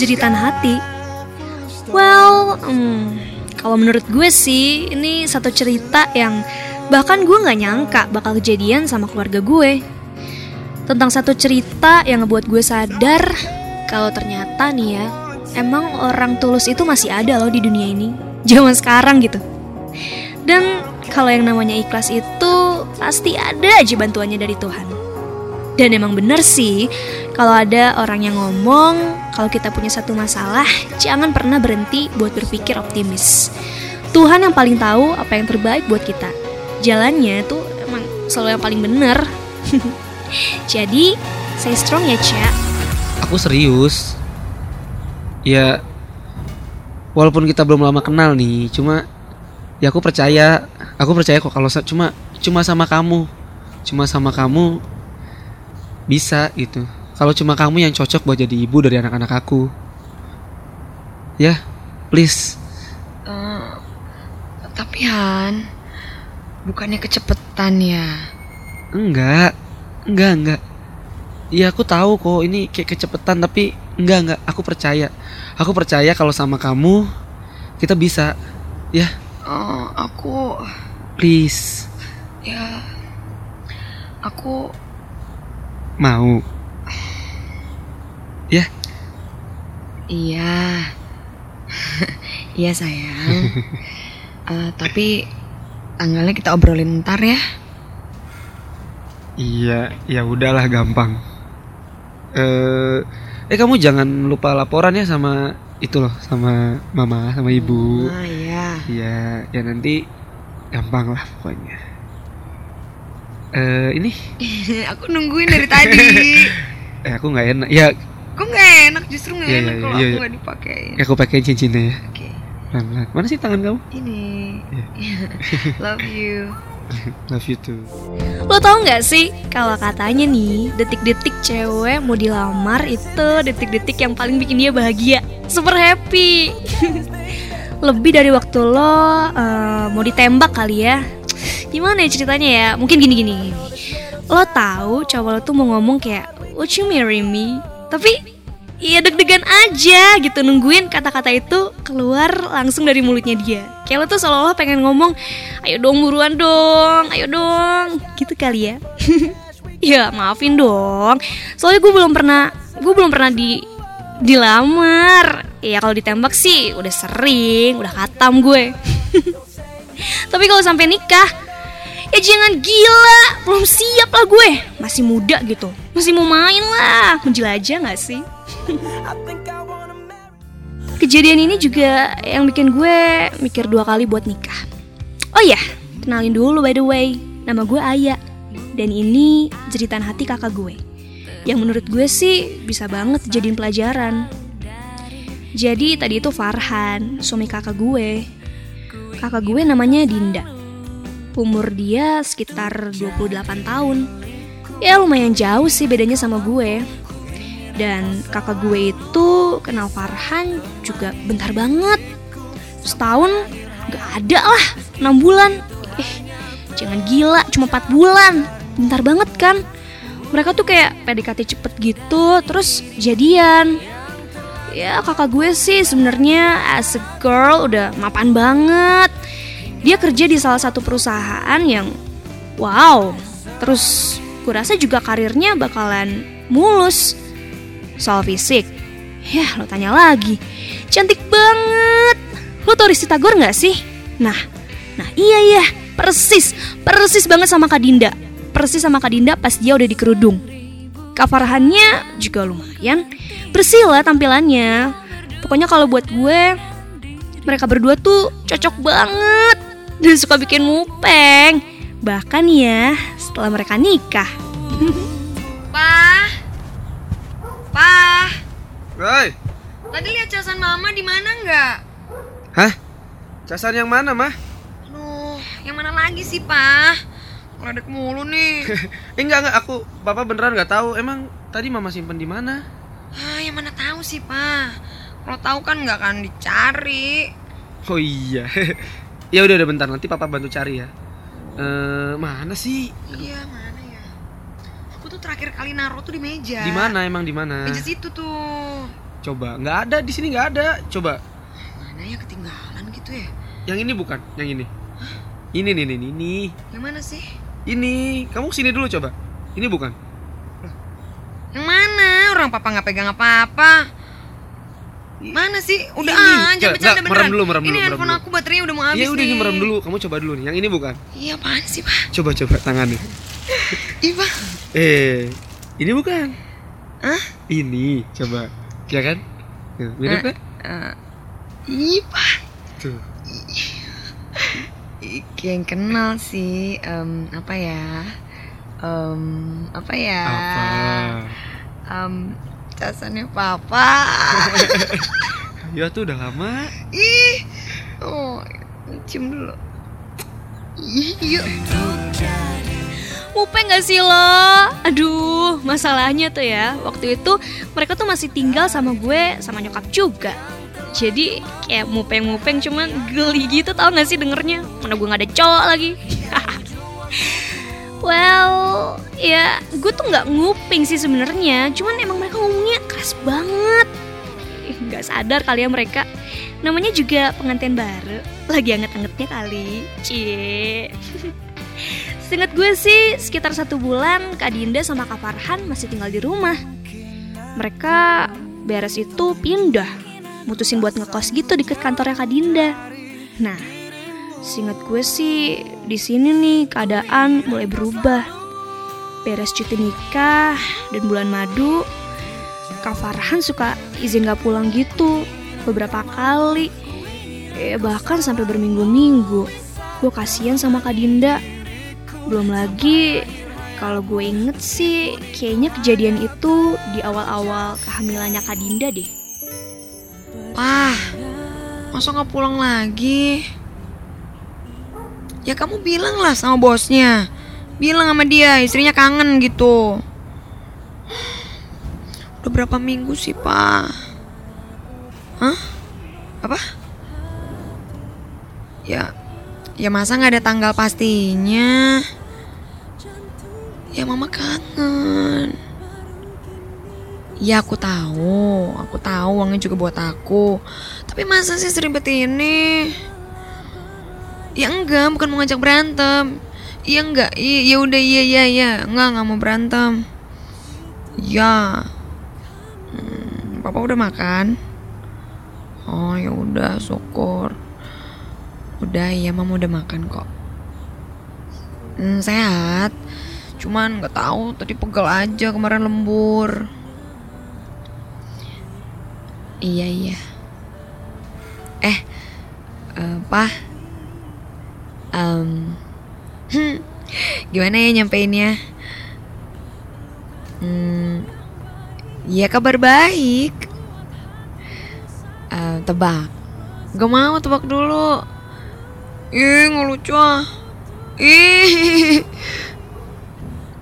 jeritan hati. Well, hmm, kalau menurut gue sih ini satu cerita yang bahkan gue nggak nyangka bakal kejadian sama keluarga gue. Tentang satu cerita yang ngebuat gue sadar kalau ternyata nih ya, emang orang tulus itu masih ada loh di dunia ini. Zaman sekarang gitu. Dan kalau yang namanya ikhlas itu pasti ada aja bantuannya dari Tuhan. Dan emang bener sih, kalau ada orang yang ngomong, kalau kita punya satu masalah, jangan pernah berhenti buat berpikir optimis. Tuhan yang paling tahu apa yang terbaik buat kita. Jalannya tuh emang selalu yang paling bener. Jadi, saya strong ya, Cia. Aku serius. Ya, walaupun kita belum lama kenal nih, cuma ya aku percaya, aku percaya kok kalau cuma cuma sama kamu, cuma sama kamu bisa gitu. Kalau cuma kamu yang cocok buat jadi ibu dari anak-anak aku. Ya, please. Eh, tapi Han, bukannya kecepetan ya? Enggak, enggak, enggak. Iya aku tahu kok ini kayak kecepetan tapi enggak enggak. Aku percaya. Aku percaya kalau sama kamu kita bisa. Ya, Oh, aku please. ya aku Mau. Ya, iya. iya sayang. Eh, tapi tanggalnya kita obrolin ntar ya. iya, ya udahlah gampang. Eh, eh kamu jangan lupa laporan ya sama itu loh, sama mama, sama ibu. Ah iya. Iya, ya nanti gampang lah pokoknya. Eh, ini aku nungguin dari tadi. eh aku nggak enak. Ya, Kok nggak enak justru nggak Iya, enak iya, kalau iya, aku iya. nggak dipakein. aku pakai cincinnya ya. Oke, Pelan-pelan. Mana sih tangan kamu? ini. Iya. Love you. Love you too. Lo tau gak sih kalau katanya nih detik-detik cewek mau dilamar itu detik-detik yang paling bikin dia bahagia, super happy. Lebih dari waktu lo eh, mau ditembak kali ya. Gimana ya ceritanya ya? Mungkin gini-gini. Lo tahu cowok lo tuh mau ngomong kayak Would you marry me? Tapi Iya deg-degan aja gitu nungguin kata-kata itu keluar langsung dari mulutnya dia. Kayak lo tuh seolah-olah pengen ngomong, ayo dong buruan dong, ayo dong, gitu kali ya. ya maafin dong, soalnya gue belum pernah, gue belum pernah di dilamar. Ya kalau ditembak sih udah sering, udah katam gue. Tapi kalau sampai nikah, ya jangan gila, belum siap lah gue. Masih muda gitu, masih mau main lah, menjelajah nggak sih? Kejadian ini juga yang bikin gue mikir dua kali buat nikah. Oh ya, kenalin dulu by the way, nama gue Aya. Dan ini jeritan hati kakak gue. Yang menurut gue sih bisa banget jadiin pelajaran. Jadi tadi itu Farhan, suami kakak gue. Kakak gue namanya Dinda. Umur dia sekitar 28 tahun. Ya lumayan jauh sih bedanya sama gue. Dan kakak gue itu kenal Farhan juga bentar banget. Setahun gak ada lah, 6 bulan. Eh, jangan gila, cuma 4 bulan. Bentar banget kan? Mereka tuh kayak PDKT cepet gitu, terus jadian. Ya kakak gue sih sebenarnya as a girl udah mapan banget. Dia kerja di salah satu perusahaan yang wow. Terus gue rasa juga karirnya bakalan mulus. Soal fisik, ya lo tanya lagi. Cantik banget. Lo tau Risti Tagor gak sih? Nah, nah iya ya, persis, persis banget sama Kak Dinda. Persis sama Kak Dinda pas dia udah di kerudung. Kafarhannya juga lumayan, bersih lah tampilannya. Pokoknya kalau buat gue, mereka berdua tuh cocok banget dan suka bikin mupeng. Bahkan ya, setelah mereka nikah. Pa, pa, Woi, tadi lihat casan mama di mana nggak? hah? Casan yang mana, mah? Aduh, yang mana lagi sih pa? Ngeledek mulu nih. Eh, enggak enggak, aku Papa beneran nggak tahu. Emang tadi Mama simpen di mana? Ah, yang mana tahu sih pa? Kalau tahu kan nggak akan dicari. Oh iya. ya udah udah bentar nanti Papa bantu cari ya. Eh, mana sih? Iya ya? Tuh terakhir kali naruh tuh di meja. Di mana emang di mana? Meja situ tuh. Coba, nggak ada di sini nggak ada. Coba, Mana ya ketinggalan gitu ya? yang ini bukan, yang ini. Ini nih, nih, nih, ini. Yang mana sih? Ini, kamu sini dulu coba. Ini bukan. Yang mana? Orang papa nggak pegang apa-apa. Mana sih? Udah Ini. Coba, bercanda merem beneran. dulu, merem Ini dulu, merem handphone dulu. aku baterainya udah mau habis Iya udah ini nih. merem dulu. Kamu coba dulu nih. Yang ini bukan. Iya apaan sih, Pak? Coba coba tangannya. Ih, Pak. Eh, ini bukan. Hah? Ini, coba. Ya kan? Tuh, mirip kan? Eh, Ih, Pak. Tuh. Yang kenal sih. Em, apa ya? Em, apa ya? Apa? Em, casannya papa. Ya tuh udah lama. Ih. Oh, cium dulu. Yuk. Mupe gak sih lo? Aduh, masalahnya tuh ya Waktu itu mereka tuh masih tinggal sama gue sama nyokap juga Jadi kayak mupeng-mupeng cuman geli gitu tau gak sih dengernya Mana gue gak ada cowok lagi Well, ya gue tuh nggak nguping sih sebenarnya, cuman emang mereka ngomongnya keras banget. Nggak sadar kali ya mereka. Namanya juga pengantin baru, lagi anget-angetnya kali. Cie. Seingat gue sih sekitar satu bulan Kak Dinda sama Kak Farhan masih tinggal di rumah. Mereka beres itu pindah, mutusin buat ngekos gitu deket kantornya Kak Dinda. Nah, seingat gue sih di sini nih keadaan mulai berubah. Beres cuti nikah dan bulan madu, Kak Farhan suka izin gak pulang gitu beberapa kali. Eh, bahkan sampai berminggu-minggu. Gue kasihan sama Kak Dinda. Belum lagi kalau gue inget sih kayaknya kejadian itu di awal-awal kehamilannya Kak Dinda deh. Pah, masa nggak pulang lagi? Ya kamu bilang lah sama bosnya. Bilang sama dia, istrinya kangen gitu. Udah berapa minggu sih, Pak? Hah? Apa? Ya, ya masa nggak ada tanggal pastinya? Ya mama kangen. Ya aku tahu, aku tahu uangnya juga buat aku. Tapi masa sih seribet ini? Ya enggak, bukan mau ngajak berantem. Iya enggak, iya ya udah iya iya iya, enggak enggak mau berantem. Ya, hmm, papa udah makan. Oh ya udah, syukur. Udah ya mama udah makan kok. Hmm, sehat. Cuman nggak tahu tadi pegel aja kemarin lembur. Iya iya. Eh, eh, Pak. Hmm, gimana ya nyampeinnya? Hmm, ya kabar baik. Eh, tebak. Gak mau tebak dulu. Ih, nggak lucu ah. Ih.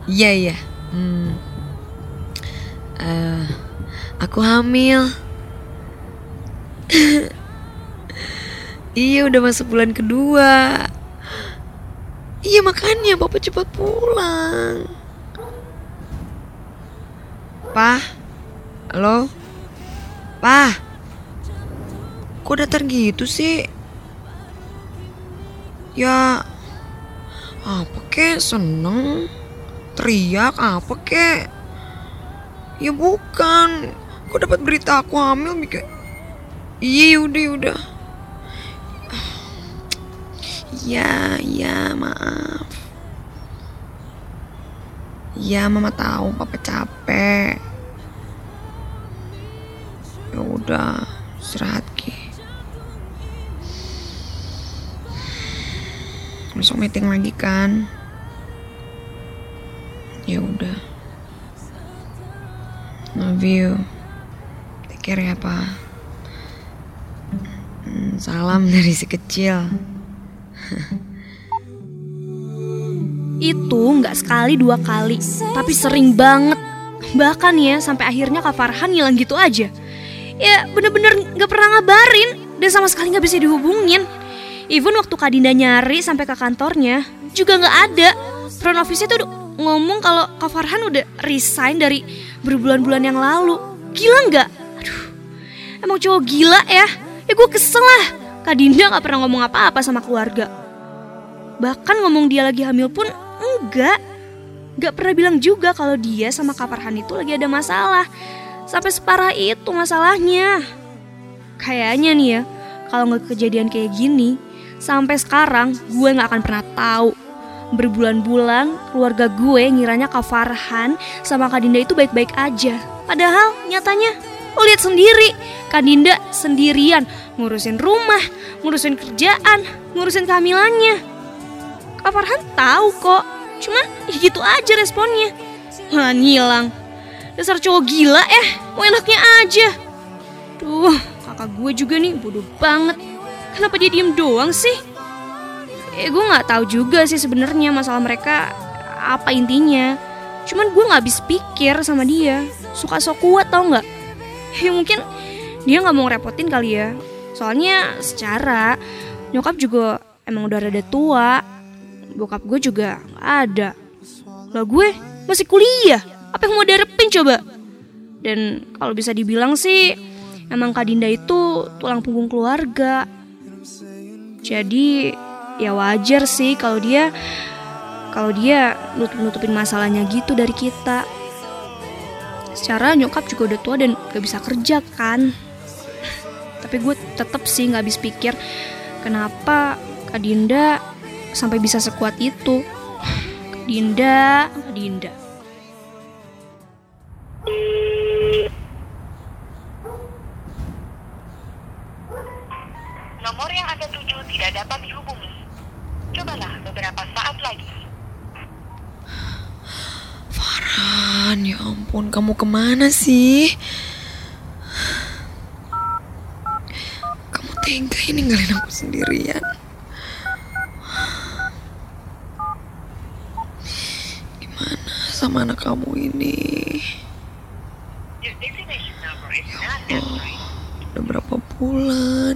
Iya iya. Hmm. Eh, aku hamil. iya udah masuk bulan kedua. Iya makanya papa cepat pulang. Pah, halo, pah, kok datar gitu sih? Ya, apa kek seneng? Teriak apa kek? Ya bukan, kok dapat berita aku hamil mikir. Iya udah udah. Ya, ya maaf. Ya mama tahu papa capek. Ya udah, istirahat Ki. Besok meeting lagi kan? Ya udah. Love you. Take care ya, Pak. Hmm, Salam dari si kecil. Itu nggak sekali dua kali, tapi sering banget. Bahkan ya sampai akhirnya Kak Farhan ngilang gitu aja. Ya bener-bener nggak pernah ngabarin dan sama sekali nggak bisa dihubungin. Even waktu Kak Dinda nyari sampai ke kantornya juga nggak ada. Front office tuh udah ngomong kalau Kak Farhan udah resign dari berbulan-bulan yang lalu. Gila nggak? Aduh, Emang cowok gila ya. Ya gue kesel lah. Kak Dinda gak pernah ngomong apa-apa sama keluarga. Bahkan ngomong dia lagi hamil pun enggak. Gak pernah bilang juga kalau dia sama Kak Farhan itu lagi ada masalah. Sampai separah itu masalahnya. Kayaknya nih ya, kalau nggak kejadian kayak gini, sampai sekarang gue nggak akan pernah tahu. Berbulan-bulan keluarga gue ngiranya Kak Farhan sama Kak Dinda itu baik-baik aja. Padahal nyatanya lo lihat sendiri, Kak Dinda sendirian ngurusin rumah, ngurusin kerjaan, ngurusin kehamilannya. Kak Farhan tahu kok, cuma ya gitu aja responnya. Malah ngilang. Dasar cowok gila eh, mau enaknya aja. Duh, kakak gue juga nih bodoh banget. Kenapa dia diem doang sih? Eh, gue nggak tahu juga sih sebenarnya masalah mereka apa intinya. Cuman gue nggak habis pikir sama dia. Suka sok kuat tau nggak? Ya mungkin dia nggak mau ngerepotin kali ya. Soalnya secara nyokap juga emang udah rada tua. Bokap gue juga nggak ada. Lah gue masih kuliah. Apa yang mau diharapin coba? Dan kalau bisa dibilang sih emang Kak Dinda itu tulang punggung keluarga. Jadi ya wajar sih kalau dia kalau dia nutup-nutupin masalahnya gitu dari kita. Secara nyokap juga udah tua dan gak bisa kerja kan. Tapi gue tetep sih gak habis pikir kenapa Kak Dinda sampai bisa sekuat itu. Kak Dinda, Kak Dinda. Nomor yang Anda tuju tidak dapat dihubungi. Cobalah beberapa saat lagi. Farhan, ya ampun, kamu ke mana sih? Kamu tega ini ninggalin aku sendirian. Gimana sama anak kamu ini? Not answering. Udah berapa bulan?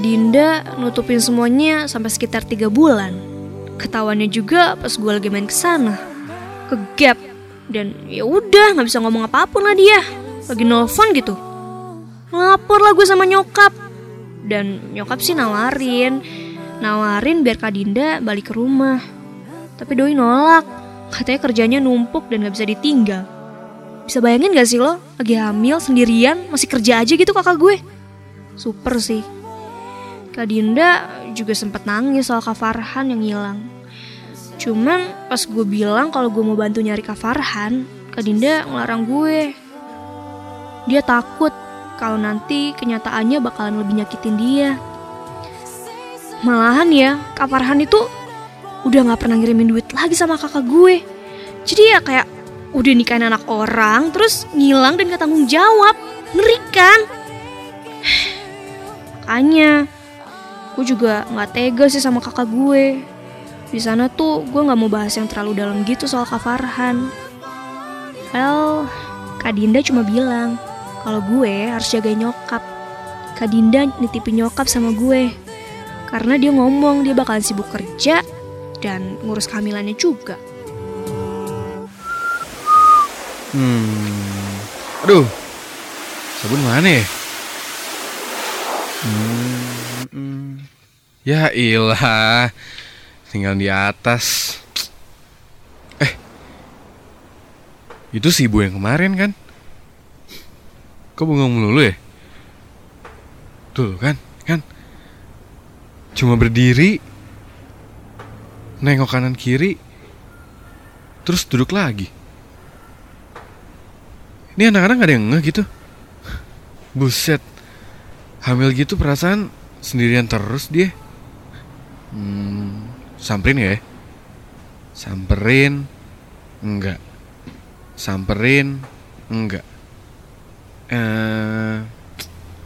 Dinda nutupin semuanya sampai sekitar tiga bulan. Ketahuannya juga pas gue lagi main ke sana. Ke gap. Dan ya udah nggak bisa ngomong apa pun lah dia. Lagi nelfon gitu. Lapor lah gue sama nyokap. Dan nyokap sih nawarin. Nawarin biar Kak Dinda balik ke rumah. Tapi Doi nolak. Katanya kerjanya numpuk dan gak bisa ditinggal. Bisa bayangin gak sih lo lagi hamil sendirian masih kerja aja gitu kakak gue? Super sih. Kak Dinda juga sempat nangis soal Kak Farhan yang hilang. Cuman pas gue bilang kalau gue mau bantu nyari Kak Farhan, Kak Dinda ngelarang gue. Dia takut kalau nanti kenyataannya bakalan lebih nyakitin dia. Malahan ya, Kak Farhan itu udah gak pernah ngirimin duit lagi sama kakak gue. Jadi ya kayak udah nikahin anak orang, terus ngilang dan gak tanggung jawab. Ngeri kan? Makanya, gue juga gak tega sih sama kakak gue. Di sana tuh gue gak mau bahas yang terlalu dalam gitu soal Kak Farhan. Well, Kak Dinda cuma bilang kalau gue harus jagain nyokap. Kak Dinda nitipin nyokap sama gue. Karena dia ngomong dia bakalan sibuk kerja dan ngurus kehamilannya juga. Hmm. Aduh. Sabun mana ya? Hmm. Ya ilah. Tinggal di atas. Eh. Itu si ibu yang kemarin kan? Kok bengong melulu ya? Tuh kan, kan. Cuma berdiri, nengok kanan kiri, terus duduk lagi. Ini anak-anak gak ada yang ngeh gitu Buset Hamil gitu perasaan sendirian terus dia Hmm Samperin ya? Samperin Enggak. Samperin Enggak. Eh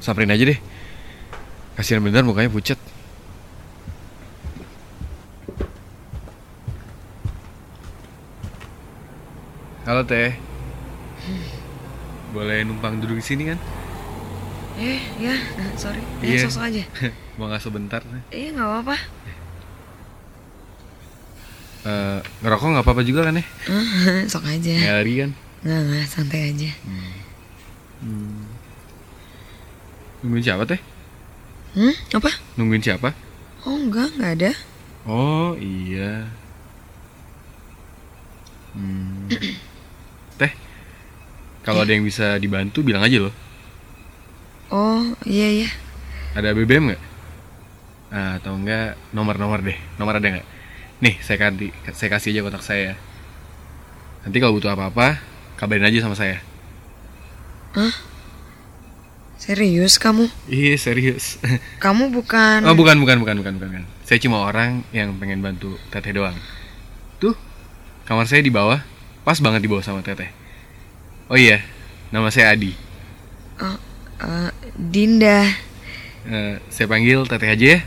Samperin aja deh. Kasihan bener mukanya pucat Halo teh. Boleh numpang duduk di sini kan? Eh, ya, nah, sorry. Iya. Ya, sosok aja. Mau nggak sebentar? Eh, nggak apa-apa. Eh, ngerokok nggak apa-apa juga kan ya? Sok aja. Nyari kan? Nggak, nggak, santai aja. Nungguin siapa teh? Hmm, apa? Nungguin siapa? Oh, enggak, nggak ada. Oh iya. Hmm. Teh, kalau ada yang bisa dibantu bilang aja loh. Oh, iya, iya. Ada BBM nggak? Ah, atau enggak nomor-nomor deh. Nomor ada nggak? Nih, saya ganti, saya kasih aja kontak saya. Nanti kalau butuh apa-apa, kabarin aja sama saya. Serius kamu? Iya serius. Kamu bukan... Oh bukan bukan bukan bukan bukan. bukan. Saya cuma orang yang pengen bantu teteh doang. Tuh, kamar saya di bawah, pas banget di bawah sama teteh. Oh iya, nama saya Adi. Oh, eh, Dinda. Eh, saya panggil teteh aja ya.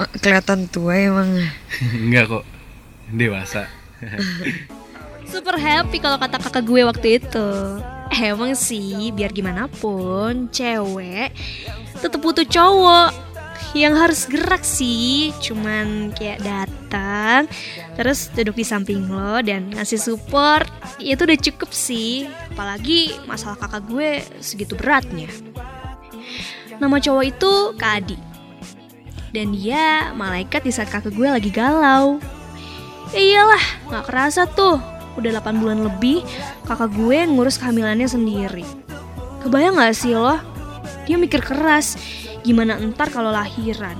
Oh, kelihatan tua emang. Enggak kok, dewasa. Super happy kalau kata kakak gue waktu itu. Emang sih, biar gimana pun, cewek tetep butuh cowok yang harus gerak sih. Cuman kayak datang, terus duduk di samping lo dan ngasih support, ya itu udah cukup sih. Apalagi masalah kakak gue segitu beratnya. Nama cowok itu Kak Adi. Dan dia malaikat di saat kakak gue lagi galau. Ya iyalah, gak kerasa tuh. Udah 8 bulan lebih, kakak gue ngurus kehamilannya sendiri. Kebayang gak sih lo? Dia mikir keras, gimana entar kalau lahiran.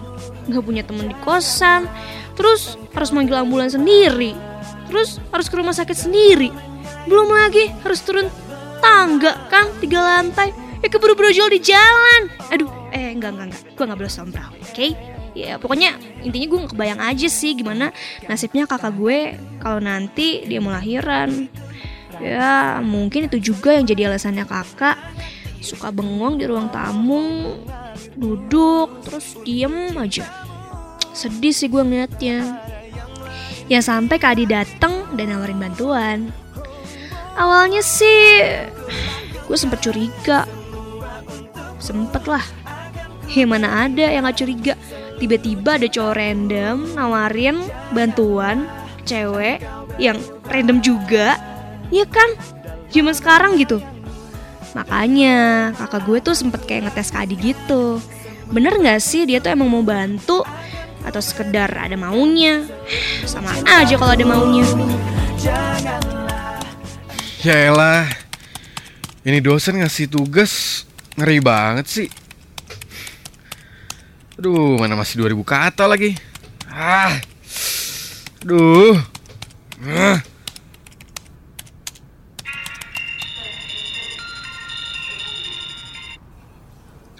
Gak punya temen di kosan, terus harus manggil ambulans sendiri. Terus harus ke rumah sakit sendiri. Belum lagi harus turun tangga kan, tiga lantai. Ya keburu brojol di jalan. Aduh, eh enggak, enggak, enggak. Gue gak boleh sombral, oke? ya pokoknya intinya gue nggak kebayang aja sih gimana nasibnya kakak gue kalau nanti dia mau lahiran ya mungkin itu juga yang jadi alasannya kakak suka bengong di ruang tamu duduk terus diem aja. Sedih sih gue ngeliatnya. Ya sampai Kak Adi dateng dan nawarin bantuan. Awalnya sih gue sempet curiga. Sempet lah. Ya mana ada yang gak curiga? Tiba-tiba ada cowok random nawarin bantuan cewek yang random juga. Ya kan? Zaman sekarang gitu makanya kakak gue tuh sempet kayak ngetes ke Adi gitu bener nggak sih dia tuh emang mau bantu atau sekedar ada maunya sama aja kalau ada maunya Ya elah, ini dosen ngasih tugas ngeri banget sih. Aduh, mana masih 2000 kata lagi. Ah. Aduh. Ah.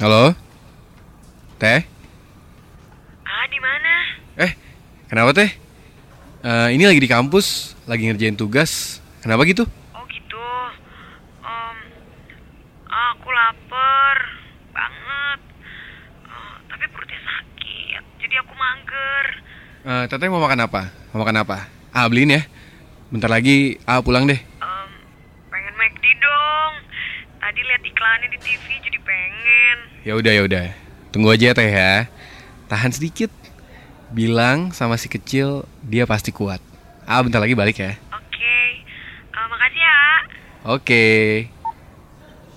Halo? Teh? Ah, di mana? Eh, kenapa teh? Eh, ini lagi di kampus, lagi ngerjain tugas. Kenapa gitu? Oh gitu. Om, aku lapar banget. Oh, tapi perutnya sakit, jadi aku mager. Eh, teteh mau makan apa? Mau makan apa? Ah, beliin ya. Bentar lagi ah pulang deh. Em, pengen McD dong. Tadi lihat iklannya di TV jadi pengen. Ya udah ya udah. Tunggu aja ya, teh ya. Tahan sedikit. Bilang sama si kecil dia pasti kuat. Ah, bentar lagi balik ya. Oke, Eh, makasih ya. Oke.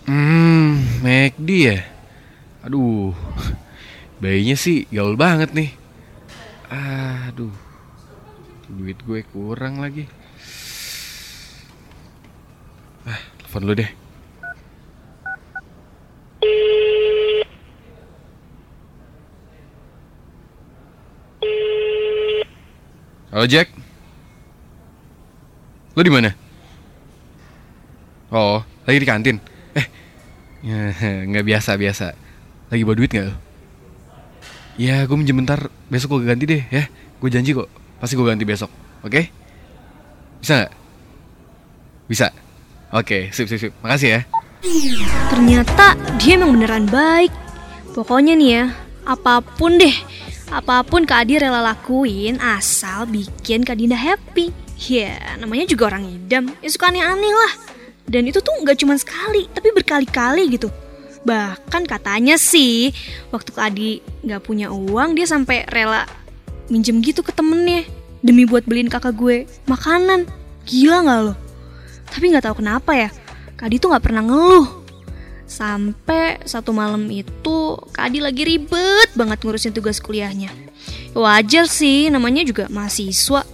Hmm, McD ya. Aduh. Bayinya sih gaul banget nih. Aduh. Duit gue kurang lagi. Ah, telepon dulu deh. Halo Jack. Lo di mana? Oh, lagi di kantin. Eh, nggak biasa biasa. Lagi bawa duit nggak? lo? Ya, gue minjem bentar. Besok gue ganti deh, ya. Gue janji kok. Pasti gue ganti besok. Oke? Bisa nggak? Bisa. Oke, sip sip sip. Makasih ya. Ternyata dia emang beneran baik. Pokoknya nih ya, apa pun deh, apa pun Kak Adi rela lakuin asal bikin Kak Dinda happy. Ya, namanya juga orang idam, ya suka aneh-aneh lah. Dan itu tuh nggak cuma sekali, tapi berkali-kali gitu. Bahkan katanya sih, waktu Kak Adi nggak punya uang, dia sampai rela minjem gitu ke temennya demi buat beliin kakak gue makanan. Gila nggak lo? Tapi nggak tahu kenapa ya, Kak Adi tuh nggak pernah ngeluh. Sampai satu malam itu Kak Adi lagi ribet banget ngurusin tugas kuliahnya. Wajar sih, namanya juga mahasiswa.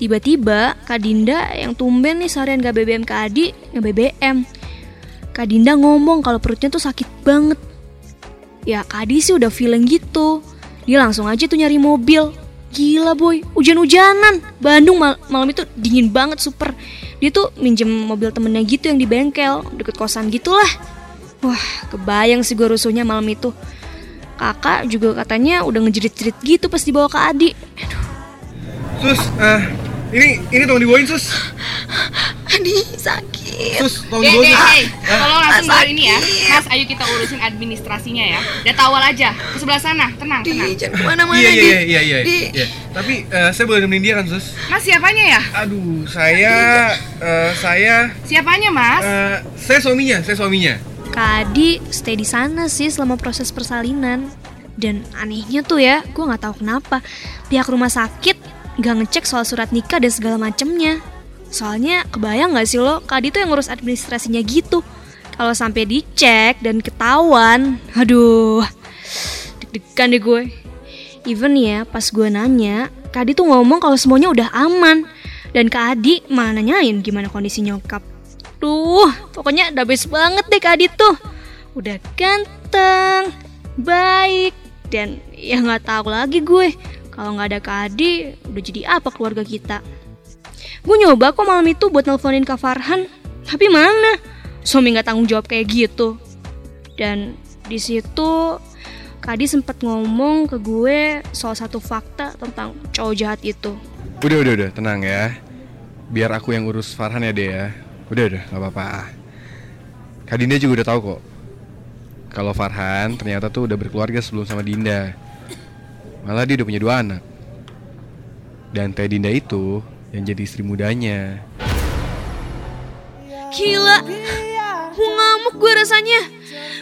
Tiba-tiba Kak Dinda yang tumben nih seharian gak BBM Kak Adi nge-BBM. Kak Dinda ngomong kalau perutnya tuh sakit banget. Ya Kak Adi sih udah feeling gitu. Dia langsung aja tuh nyari mobil. Gila boy, hujan-hujanan. Bandung mal malam itu dingin banget super. Dia tuh minjem mobil temennya gitu yang di bengkel, deket kosan gitulah. Wah, kebayang sih gue rusuhnya malam itu. Kakak juga katanya udah ngejerit-jerit gitu pas dibawa ke Adi. Aduh, Sus, eh, ini ini tolong dibawain sus. Adi sakit. Sus, tolong Hei, dibawain. hei, sus. hei, tolong langsung bawa ini ya Mas, ayo kita urusin administrasinya ya Udah tawal aja, ke sebelah sana, tenang, Di, tenang jangan ke mana-mana Iya Di. iya iya iya. Di. iya. Tapi eh, saya boleh nemenin dia kan sus? Mas siapanya ya? Aduh, saya eh, saya Siapanya mas? eh, saya suaminya, saya suaminya. Kak Adi stay di sana sih selama proses persalinan. Dan anehnya tuh ya, gue nggak tahu kenapa pihak rumah sakit nggak ngecek soal surat nikah dan segala macemnya. Soalnya kebayang nggak sih lo, Kak Adi tuh yang ngurus administrasinya gitu. Kalau sampai dicek dan ketahuan, aduh, deg-degan deh gue. Even ya, pas gue nanya, Kak Adi tuh ngomong kalau semuanya udah aman. Dan Kak Adi malah nanyain gimana kondisi nyokap. Duh, pokoknya the best banget deh Kak Adi tuh. Udah ganteng, baik, dan ya nggak tahu lagi gue. Kalau nggak ada Kak Adi, udah jadi apa keluarga kita? Gue nyoba kok malam itu buat nelponin Kak Farhan, tapi mana? Suami nggak tanggung jawab kayak gitu. Dan di situ Kak Adi sempat ngomong ke gue soal satu fakta tentang cowok jahat itu. Udah udah udah, tenang ya. Biar aku yang urus Farhan ya deh ya. Udah udah, nggak apa-apa. Kak Dinda juga udah tahu kok. Kalau Farhan ternyata tuh udah berkeluarga sebelum sama Dinda. Malah dia udah punya dua anak. Dan Teh Dinda itu yang jadi istri mudanya. Gila, gue ngamuk gue rasanya.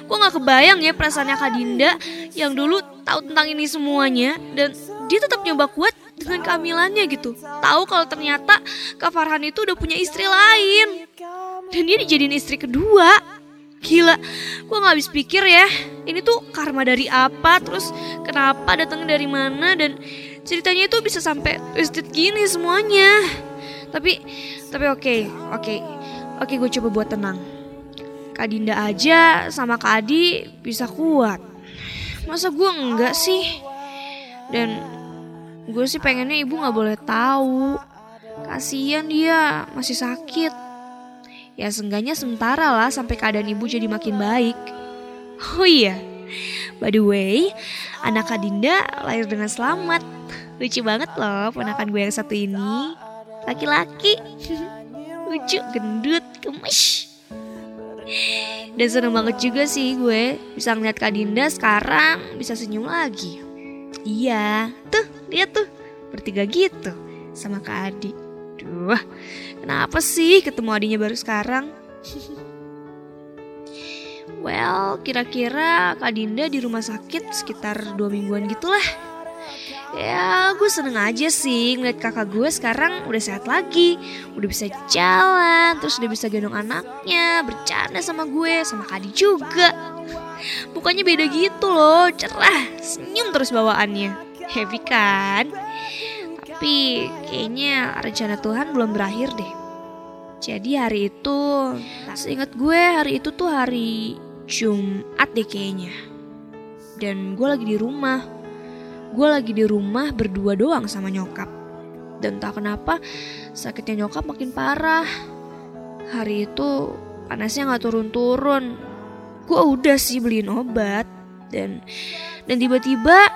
Gue gak kebayang ya perasaannya Kak Dinda yang dulu tahu tentang ini semuanya dan dia tetap nyoba kuat dengan kehamilannya gitu. Tahu kalau ternyata Kak Farhan itu udah punya istri lain dan dia dijadiin istri kedua. Gila, gue gak habis pikir ya. Ini tuh karma dari apa, terus kenapa datangnya dari mana dan ceritanya itu bisa sampai twisted gini semuanya. Tapi, tapi oke, oke, oke gue coba buat tenang. Kak Dinda aja sama Kak Adi bisa kuat. Masa gue enggak sih? Dan gue sih pengennya ibu nggak boleh tahu. Kasian dia masih sakit. Ya seenggaknya sementara lah sampai keadaan ibu jadi makin baik. Oh iya, by the way, anak Kak Dinda lahir dengan selamat. Lucu banget loh ponakan gue yang satu ini. Laki-laki. Lucu, gendut, gemes. Dan seneng banget juga sih gue bisa ngeliat Kak Dinda sekarang bisa senyum lagi. Iya, tuh lihat tuh bertiga gitu sama Kak Adi. Duh, kenapa sih ketemu adinya baru sekarang? well, kira-kira Kak Dinda di rumah sakit sekitar dua mingguan gitulah. Ya, gue seneng aja sih ngeliat kakak gue sekarang udah sehat lagi, udah bisa jalan, terus udah bisa gendong anaknya, bercanda sama gue, sama Kadi juga. Mukanya beda gitu loh, cerah, senyum terus bawaannya. Happy kan? Tapi kayaknya rencana Tuhan belum berakhir deh. Jadi hari itu, seingat gue hari itu tuh hari Jumat deh kayaknya. Dan gue lagi di rumah, gue lagi di rumah berdua doang sama nyokap. Dan tak kenapa sakitnya nyokap makin parah. Hari itu panasnya nggak turun-turun. Gue udah sih beliin obat dan dan tiba-tiba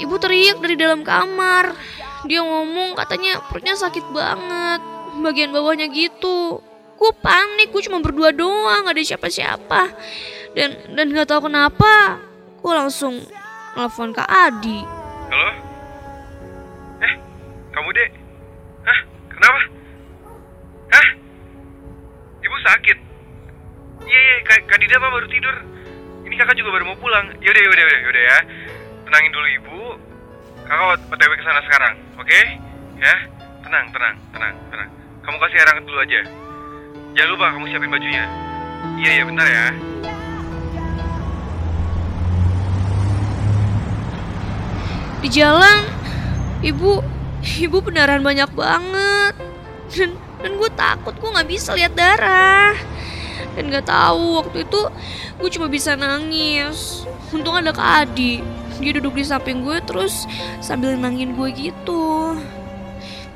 ibu teriak dari dalam kamar. Dia ngomong katanya perutnya sakit banget, bagian bawahnya gitu. Gue panik, gue cuma berdua doang, gak ada siapa-siapa. Dan dan nggak tahu kenapa, gue langsung telepon Kak Adi. Halo? Eh, kamu dek? Hah? Kenapa? Hah? Ibu sakit. Iya iya, Kak, Kak Dinda mah baru tidur. Ini kakak juga baru mau pulang. Yaudah yaudah yaudah yaudah ya. Tenangin dulu ibu. Kakak otw ke sana sekarang, oke? Ya, tenang tenang tenang tenang. Kamu kasih air hangat dulu aja. Jangan lupa kamu siapin bajunya. Iya iya bentar ya. Di jalan, ibu, ibu beneran banyak banget. Dan, dan gue takut gue nggak bisa lihat darah. Dan nggak tahu waktu itu gue cuma bisa nangis. Untung ada Kak Adi. Dia duduk di samping gue terus sambil nangin gue gitu.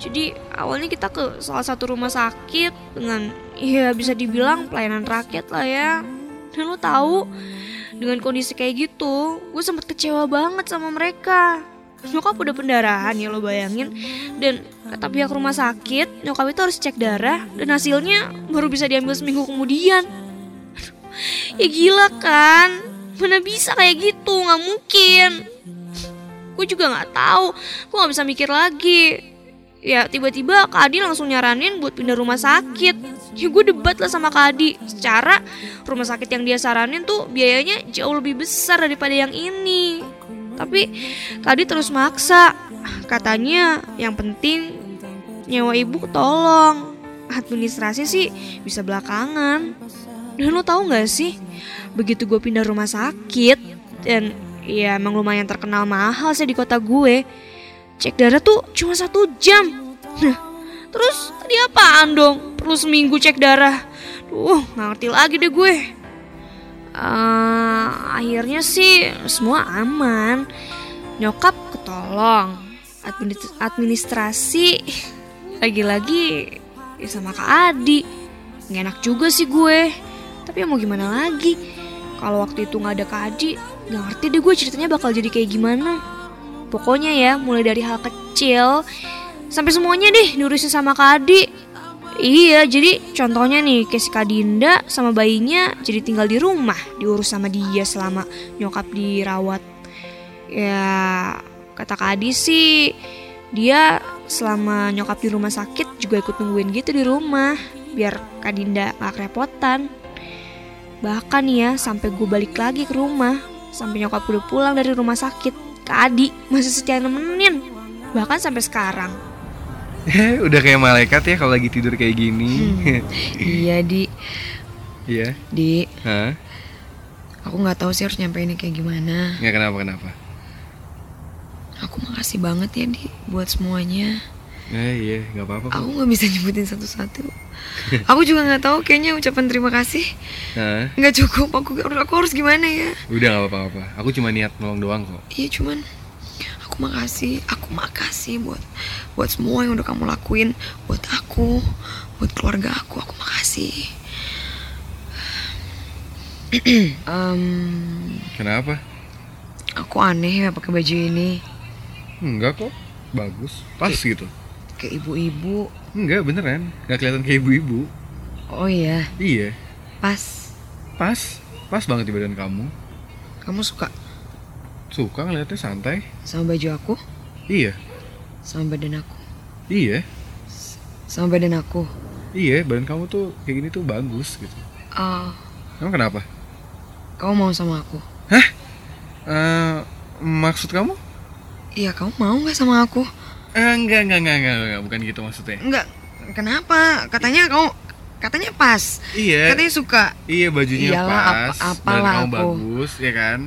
Jadi awalnya kita ke salah satu rumah sakit dengan ya bisa dibilang pelayanan rakyat lah ya. Dan lo tahu dengan kondisi kayak gitu, gue sempet kecewa banget sama mereka. Nyokap udah pendarahan ya lo bayangin Dan kata pihak rumah sakit Nyokap itu harus cek darah Dan hasilnya baru bisa diambil seminggu kemudian Ya gila kan Mana bisa kayak gitu? Gak mungkin. Gue juga gak tahu. Gue gak bisa mikir lagi. Ya tiba-tiba Kak Adi langsung nyaranin buat pindah rumah sakit. Ya gue debat lah sama Kak Adi. Secara rumah sakit yang dia saranin tuh biayanya jauh lebih besar daripada yang ini. Tapi Kak Adi terus maksa. Katanya yang penting nyawa ibu tolong. Administrasi sih bisa belakangan. Dan lo tau gak sih Begitu gue pindah rumah sakit Dan ya emang lumayan terkenal mahal sih di kota gue. Cek darah tuh cuma satu jam. Nah terus tadi apaan dong? Perlu seminggu cek darah. Duh gak ngerti lagi deh gue. Eh, Akhirnya sih semua aman. Nyokap ketolong. Administ- Administrasi Lagi-lagi ya sama Kak Adi. Gak enak juga sih gue. Tapi ya mau gimana lagi Kalau waktu itu gak ada Kak Adi Gak ngerti deh gue ceritanya bakal jadi kayak gimana. Pokoknya ya mulai dari hal kecil Sampai semuanya deh diurusin sama Kak Adi. Iya jadi contohnya nih kayak si Kak Dinda sama bayinya jadi tinggal di rumah Diurus sama dia selama nyokap dirawat. Ya kata Kak Adi sih Dia selama nyokap di rumah sakit juga ikut nungguin gitu di rumah Biar Kak Dinda gak kerepotan Bahkan ya sampai gue balik lagi ke rumah Sampai nyokap udah pulang dari rumah sakit Kak Adi masih setia nemenin Bahkan sampai sekarang Udah kayak malaikat ya kalau lagi tidur kayak gini. Iya di, Iya. di. Hah? Aku nggak tahu sih harus nyampeinnya kayak gimana. Nggak kenapa kenapa? Aku makasih banget ya di buat semuanya. Eh iya, nggak apa-apa. Aku nggak bisa nyebutin satu-satu. Aku juga nggak tahu kayaknya ucapan terima kasih nggak cukup. Aku aku harus gimana ya? Udah nggak apa-apa. Aku cuma niat nolong doang kok. Iya cuman aku makasih, aku makasih buat buat semua yang udah kamu lakuin buat aku, buat keluarga aku, aku makasih. Em, Kenapa? aku aneh ya pakai baju ini, Enggak kok. Bagus. Pas gitu. Kayak ibu-ibu. Enggak beneran. Nggak kelihatan kayak ibu-ibu. Oh iya, Iya. pas. Pas. Pas banget di badan kamu. Kamu suka Suka ngeliatnya santai. sama baju aku, Iya. sama badan aku, Iya. sama badan aku. Iya, badan kamu tuh kayak gini tuh bagus gitu. Ah, Emang kenapa? kamu mau sama aku? Eh, maksud kamu? Iya, kamu mau nggak sama aku? Eh, enggak, enggak, enggak, enggak, enggak, bukan gitu maksudnya. Enggak. Kenapa? Katanya kamu katanya pas. Iya. Katanya suka. Iya bajunya Iyalah, pas, apa- badan apalah kamu aku. bagus, ya kan?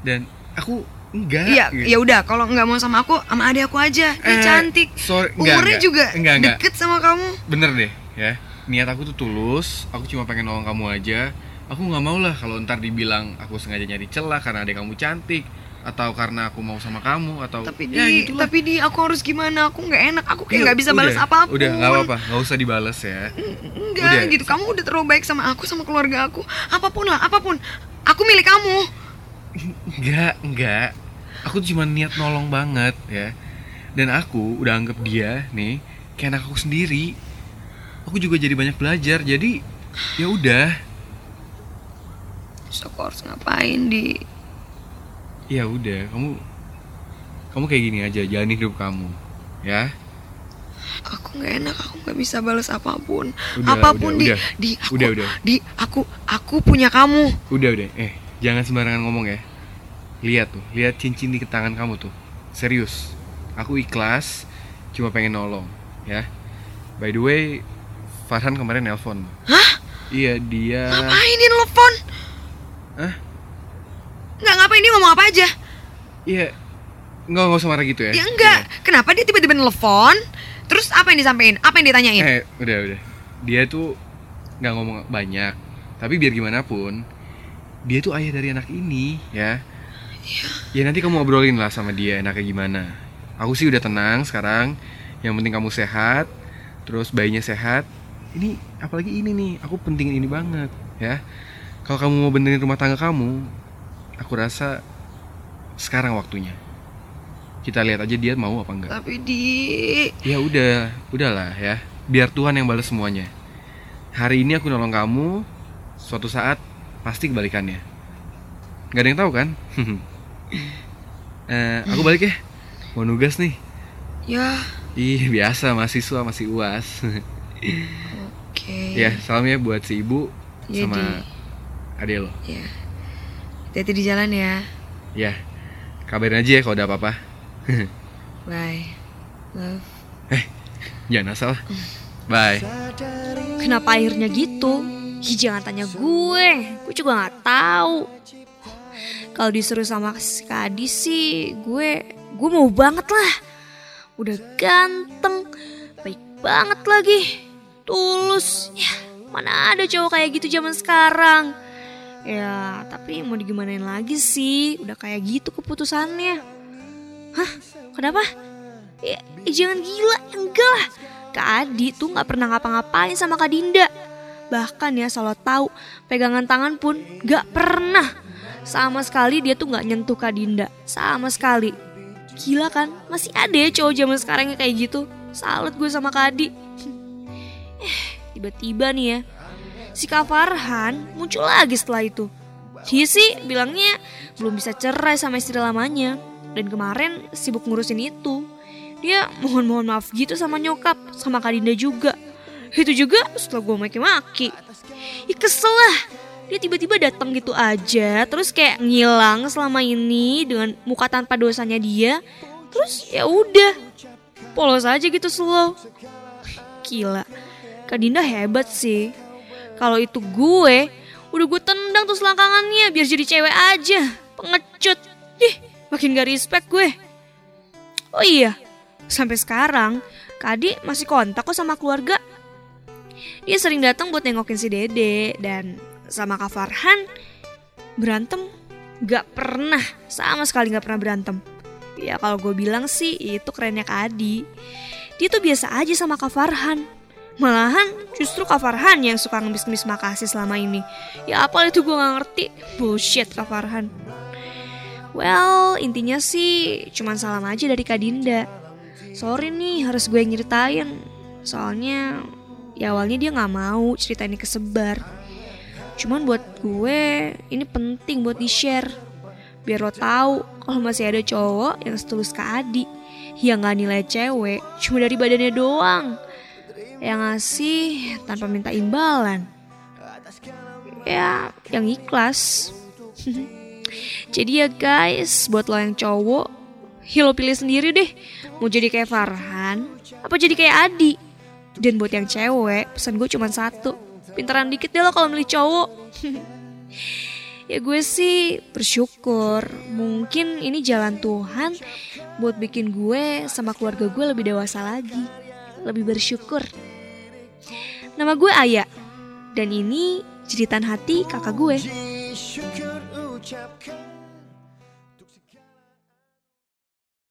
Dan aku enggak. Iya, gitu. ya udah kalau nggak mau sama aku, sama adik aku aja. Dia Eh, cantik. sorry, enggak, Umurnya enggak. juga Enggak, enggak. deket sama kamu. Bener deh, ya. Niat aku tuh tulus, aku cuma pengen nolong kamu aja. Aku nggak mau lah kalau ntar dibilang aku sengaja nyari celah karena adik kamu cantik atau karena aku mau sama kamu atau Tapi ya di, gitulah. tapi di aku harus gimana? Aku nggak enak. Aku kayak Iya, nggak bisa udah, balas apa pun. Udah, nggak apa-apa, nggak usah dibales ya. Enggak Udah. gitu. Kamu udah terlalu baik sama aku, sama keluarga aku. Apa pun lah, apa pun. Aku milik kamu. Enggak, enggak. Aku tuh cuma niat nolong banget ya. Dan aku udah anggap dia nih kayak anak aku sendiri. Aku juga jadi banyak belajar. Jadi ya udah, Terus aku harus ngapain di? Ya udah. Kamu kamu kayak gini aja, jalani hidup kamu, ya. Aku nggak enak, aku nggak bisa balas apa pun. Udah, apa pun udah, di udah. di aku Udah, udah. di aku aku punya kamu. Udah udah, eh jangan sembarangan ngomong ya. Lihat tuh, lihat cincin di tangan kamu tuh. Serius, aku ikhlas, cuma pengen nolong, ya. By the way, Farhan kemarin nelpon. Hah? Iya dia. Ngapain dia nelfon? Hah? Nggak ngapain dia ngomong apa aja? Iya, nggak nggak usah marah gitu ya. Ya enggak. Kenapa dia tiba-tiba nelfon? Terus apa yang disampaikan? Apa yang ditanyain? Eh, udah udah. Dia tuh nggak ngomong banyak, tapi biar gimana pun, dia tuh ayah dari anak ini, ya. Ya nanti kamu obrolin lah sama dia enaknya gimana. Aku sih udah tenang sekarang. Yang penting kamu sehat, terus bayinya sehat. Ini apalagi ini nih, aku pentingin ini banget, ya. Kalau kamu mau benerin rumah tangga kamu, aku rasa sekarang waktunya. Kita lihat aja dia mau apa enggak. Tapi di Ya udah, udahlah ya. Biar Tuhan yang balas semuanya. Hari ini aku nolong kamu, suatu saat pasti kebalikannya. Gak ada yang tahu kan? Eh, aku balik ya. Mau nugas nih. ya Ih, biasa mahasiswa masih UAS. oke. ya, salam ya buat si ibu Iya, sama Di. adek lo. Ya. Hati-hati di jalan ya. Ya, kabarin aja ya kalau ada apa-apa. Bye. Love. Jangan asal. Bye. Kenapa akhirnya gitu? Ih, jangan tanya gue, gue juga nggak tahu. Kalau disuruh sama si Kadi sih, gue gue mau banget lah. Udah ganteng, baik banget lagi, tulus. Ya, mana ada cowok kayak gitu zaman sekarang. Ya, tapi mau digimanain lagi sih, udah kayak gitu keputusannya. Hah, kenapa? Ya, eh, jangan gila, enggak lah. Kak Adi tuh nggak pernah ngapa-ngapain sama Kak Dinda. Bahkan ya selalu tahu pegangan tangan pun nggak pernah. Sama sekali dia tuh nggak nyentuh Kak Dinda. Sama sekali. Gila kan? Masih ada ya cowok zaman sekarang yang kayak gitu. Salut gue sama Kak Adi. Eh, tiba-tiba nih ya. Si Kak Farhan muncul lagi setelah itu. Dia sih bilangnya belum bisa cerai sama istri lamanya. Dan kemarin sibuk ngurusin itu. Dia mohon-mohon maaf gitu sama nyokap, sama Kak Dinda juga. Itu juga setelah gue maki-maki. Ih kesel lah. Dia tiba-tiba datang gitu aja, terus kayak ngilang selama ini dengan muka tanpa dosanya dia. Terus ya udah, polos aja gitu slow. Gila, Kak Dinda hebat sih. Kalau itu gue, udah gue tendang tuh selangkangannya biar jadi cewek aja. Pengecut. Ih, makin gak respect gue. Oh iya, sampai sekarang Kak Adi masih kontak kok sama keluarga. Dia sering datang buat nengokin si Dede dan sama Kak Farhan berantem gak pernah sama sekali gak pernah berantem. Ya kalau gue bilang sih itu kerennya Kak. Dia tuh biasa aja sama Kak Farhan. Malahan justru Kak Farhan yang suka ngemis-ngemis makasih selama ini. Ya apa itu gue gak ngerti. Bullshit Kak Farhan. Well, intinya sih cuman salam aja dari Kak Dinda. Sorry nih harus gue nyeritain. Soalnya ya awalnya dia gak mau cerita ini kesebar. Cuman buat gue ini penting buat di-share. Biar lo tahu kalau masih ada cowok yang setulus Kak Adi. Yang gak nilai cewek cuma dari badannya doang. Yang ngasih tanpa minta imbalan. Ya, yang ikhlas. Jadi ya guys, buat lo yang cowok, ya lo pilih sendiri deh. Mau jadi kayak Farhan, apa jadi kayak Adi. Dan buat yang cewek, pesan gue cuma satu. Pinteran dikit deh lo kalau milih cowok. ya gue sih bersyukur. Mungkin ini jalan Tuhan buat bikin gue sama keluarga gue lebih dewasa lagi. Lebih bersyukur. Nama gue Aya. Dan ini jeritan hati kakak gue.